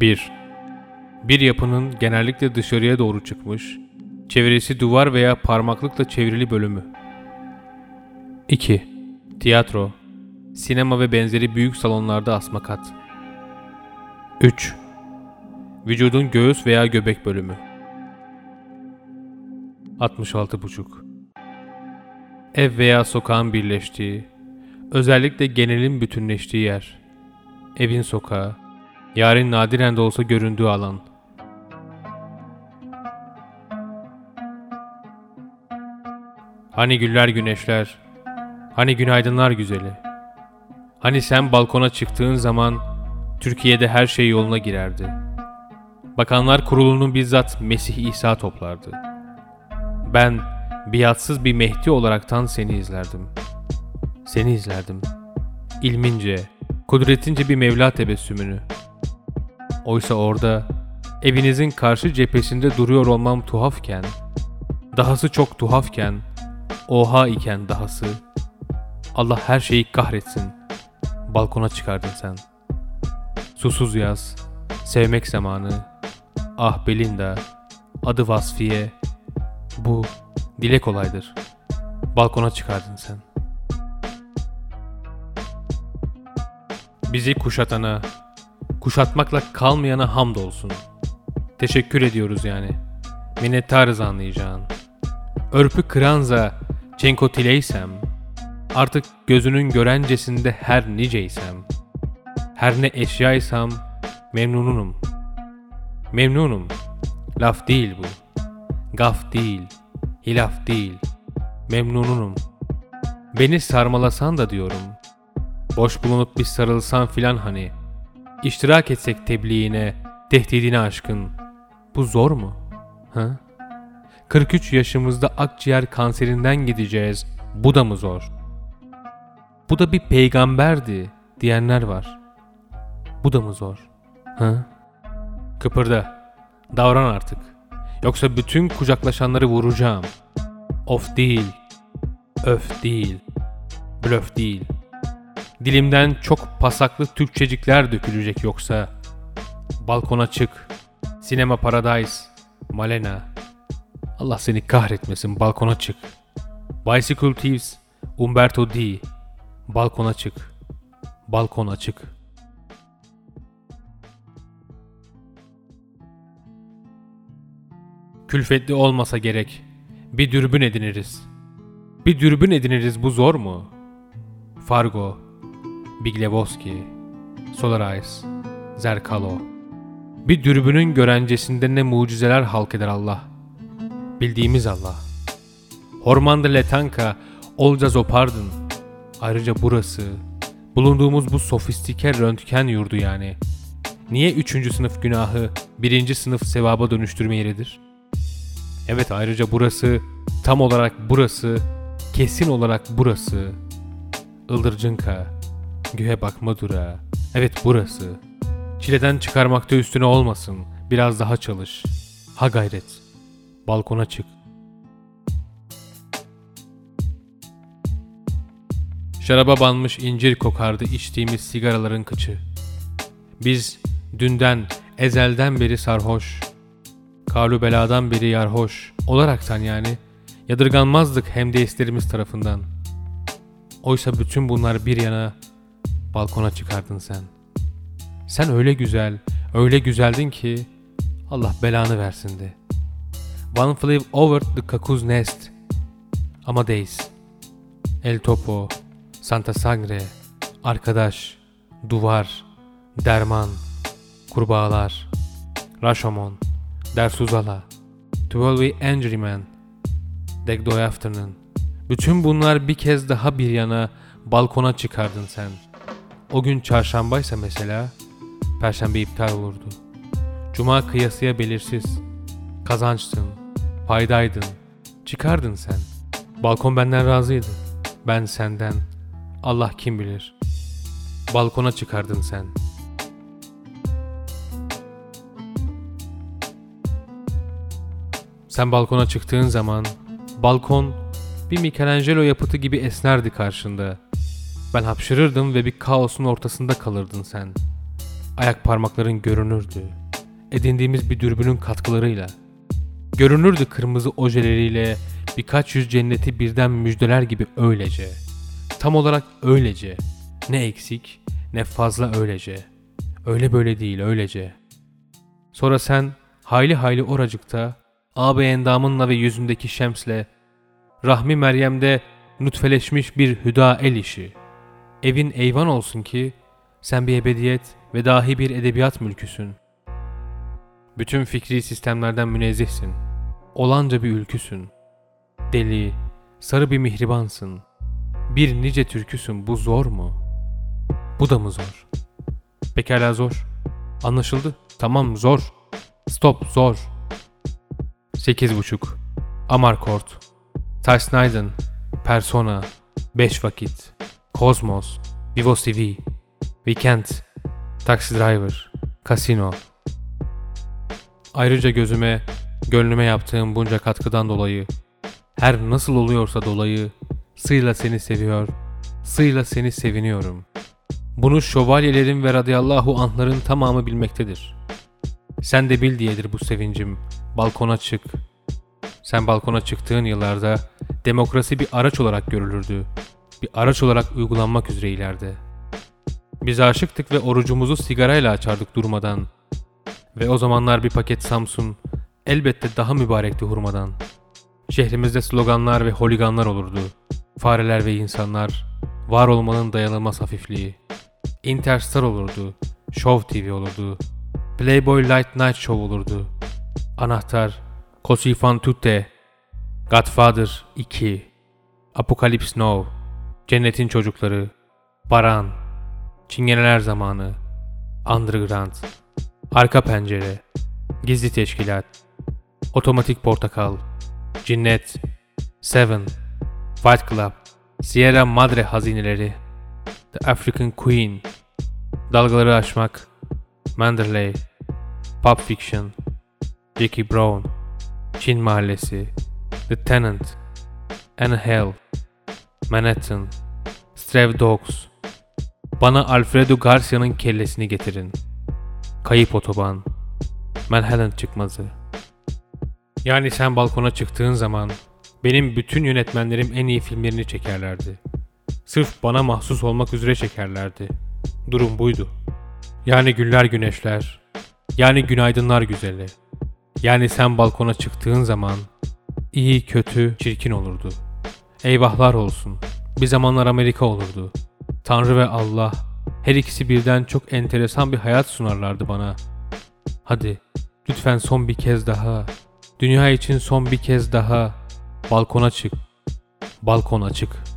1. Bir yapının genellikle dışarıya doğru çıkmış, çevresi duvar veya parmaklıkla çevrili bölümü. 2. Tiyatro, sinema ve benzeri büyük salonlarda asma kat. 3. Vücudun göğüs veya göbek bölümü. 66,5 Ev veya sokağın birleştiği, özellikle genelin bütünleştiği yer. Evin sokağı, yarın nadiren de olsa göründüğü alan. Hani güller güneşler, hani günaydınlar güzeli. Hani sen balkona çıktığın zaman Türkiye'de her şey yoluna girerdi. Bakanlar kurulunun bizzat Mesih İsa toplardı. Ben biatsız bir Mehdi olaraktan seni izlerdim. Seni izlerdim. İlmince, kudretince bir Mevla tebessümünü. Oysa orada evinizin karşı cephesinde duruyor olmam tuhafken, dahası çok tuhafken, oha iken dahası, Allah her şeyi kahretsin, balkona çıkardın sen. Susuz yaz, sevmek zamanı, ah Belinda, adı Vasfiye, bu dile kolaydır. Balkona çıkardın sen. Bizi kuşatana, kuşatmakla kalmayana hamdolsun. Teşekkür ediyoruz yani. Minnettarız anlayacağın. Örpü kıranza, çenko tileysem, artık gözünün görencesinde her niceysem, her ne eşyaysam memnunum. Memnunum. Laf değil bu. Gaf değil. Hilaf değil. Memnunum. Beni sarmalasan da diyorum. Boş bulunup bir sarılsan filan hani. İştirak etsek tebliğine, tehdidine aşkın. Bu zor mu? Ha? 43 yaşımızda akciğer kanserinden gideceğiz. Bu da mı zor? Bu da bir peygamberdi diyenler var. Bu da mı zor? Ha? Kıpırda. Davran artık. Yoksa bütün kucaklaşanları vuracağım. Of değil. Öf değil. Blöf değil. Dilimden çok pasaklı Türkçecikler dökülecek yoksa. Balkona çık. Sinema Paradise. Malena. Allah seni kahretmesin balkona çık. Bicycle Thieves. Umberto D. Balkona çık. Balkon açık. Külfetli olmasa gerek. Bir dürbün ediniriz. Bir dürbün ediniriz bu zor mu? Fargo, Big Lebowski, Solarise, Zerkalo. Bir dürbünün görencesinde ne mucizeler halk eder Allah. Bildiğimiz Allah. Hormanda Letanka, Olca Zopardın. Ayrıca burası, bulunduğumuz bu sofistike röntgen yurdu yani. Niye üçüncü sınıf günahı birinci sınıf sevaba dönüştürme yeridir? Evet ayrıca burası, tam olarak burası, kesin olarak burası. Ildırcınka, gühe bakma dura. Evet burası. Çileden çıkarmakta üstüne olmasın. Biraz daha çalış. Ha gayret. Balkona çık. Şaraba banmış incir kokardı içtiğimiz sigaraların kıçı. Biz dünden, ezelden beri sarhoş, kalu beladan beri yarhoş olaraktan yani yadırganmazdık hem de isterimiz tarafından. Oysa bütün bunlar bir yana balkona çıkardın sen. Sen öyle güzel, öyle güzeldin ki Allah belanı versin de. One flew over the cuckoo's nest. Amadeus, El Topo, Santa Sangre, Arkadaş, Duvar, Derman, Kurbağalar, Rashomon, Dersuzala, Twelve Angry Men, Degdoy Afternoon. Bütün bunlar bir kez daha bir yana balkona çıkardın sen. O gün çarşambaysa mesela, perşembe iptal olurdu. Cuma kıyasıya belirsiz. Kazançtın, paydaydın, çıkardın sen. Balkon benden razıydı. Ben senden. Allah kim bilir. Balkona çıkardın sen. Sen balkona çıktığın zaman balkon bir Michelangelo yapıtı gibi esnerdi karşında. Ben hapşırırdım ve bir kaosun ortasında kalırdın sen. ayak parmakların görünürdü. Edindiğimiz bir dürbünün katkılarıyla. Görünürdü kırmızı ojeleriyle birkaç yüz cenneti birden müjdeler gibi öylece. Tam olarak öylece. Ne eksik ne fazla öylece. Öyle böyle değil öylece. Sonra sen hayli hayli oracıkta ağabey endamınla ve yüzündeki şemsle Rahmi Meryem'de nutfeleşmiş bir hüda el işi. Evin eyvan olsun ki sen bir ebediyet ve dahi bir edebiyat mülküsün. Bütün fikri sistemlerden münezzehsin. Olanca bir ülküsün. Deli, sarı bir mihribansın. Bir nice türküsün bu zor mu? Bu da mı zor? Pekala zor. Anlaşıldı. Tamam zor. Stop zor. Sekiz buçuk. Amarkort. Tarsnaydın. Persona. Beş vakit. Kozmos. Vivo TV. Weekend. Taxi Driver. Casino. Ayrıca gözüme, gönlüme yaptığım bunca katkıdan dolayı, her nasıl oluyorsa dolayı, sıyla seni seviyor, sıyla seni seviniyorum. Bunu şövalyelerin ve radıyallahu anhların tamamı bilmektedir. Sen de bil diyedir bu sevincim, balkona çık. Sen balkona çıktığın yıllarda demokrasi bir araç olarak görülürdü. Bir araç olarak uygulanmak üzere ileride. Biz aşıktık ve orucumuzu sigarayla açardık durmadan. Ve o zamanlar bir paket Samsun elbette daha mübarekti hurmadan. Şehrimizde sloganlar ve holiganlar olurdu. Fareler ve insanlar, var olmanın dayanılmaz hafifliği. Interstar olurdu, Show TV olurdu, Playboy Light Night Show olurdu. Anahtar, Così fan tutte, Godfather 2, Apocalypse Now, Cennetin Çocukları, Baran, Çingeneler Zamanı, Underground, Arka Pencere, Gizli Teşkilat, Otomatik Portakal, Cinnet, Seven, Fight Club, Sierra Madre Hazineleri, The African Queen, Dalgaları Aşmak, Manderley, Pulp Fiction, Jackie Brown, Çin Mahallesi, The Tenant, Anne Hell, Manhattan, Stray Dogs, Bana Alfredo Garcia'nın kellesini getirin. Kayıp otoban, Manhattan çıkmazı. Yani sen balkona çıktığın zaman benim bütün yönetmenlerim en iyi filmlerini çekerlerdi. Sırf bana mahsus olmak üzere çekerlerdi. Durum buydu. Yani güller güneşler, yani günaydınlar güzeli. Yani sen balkona çıktığın zaman iyi, kötü, çirkin olurdu. Eyvahlar olsun. Bir zamanlar Amerika olurdu. Tanrı ve Allah her ikisi birden çok enteresan bir hayat sunarlardı bana. Hadi lütfen son bir kez daha. Dünya için son bir kez daha. Balkona çık. Balkon açık.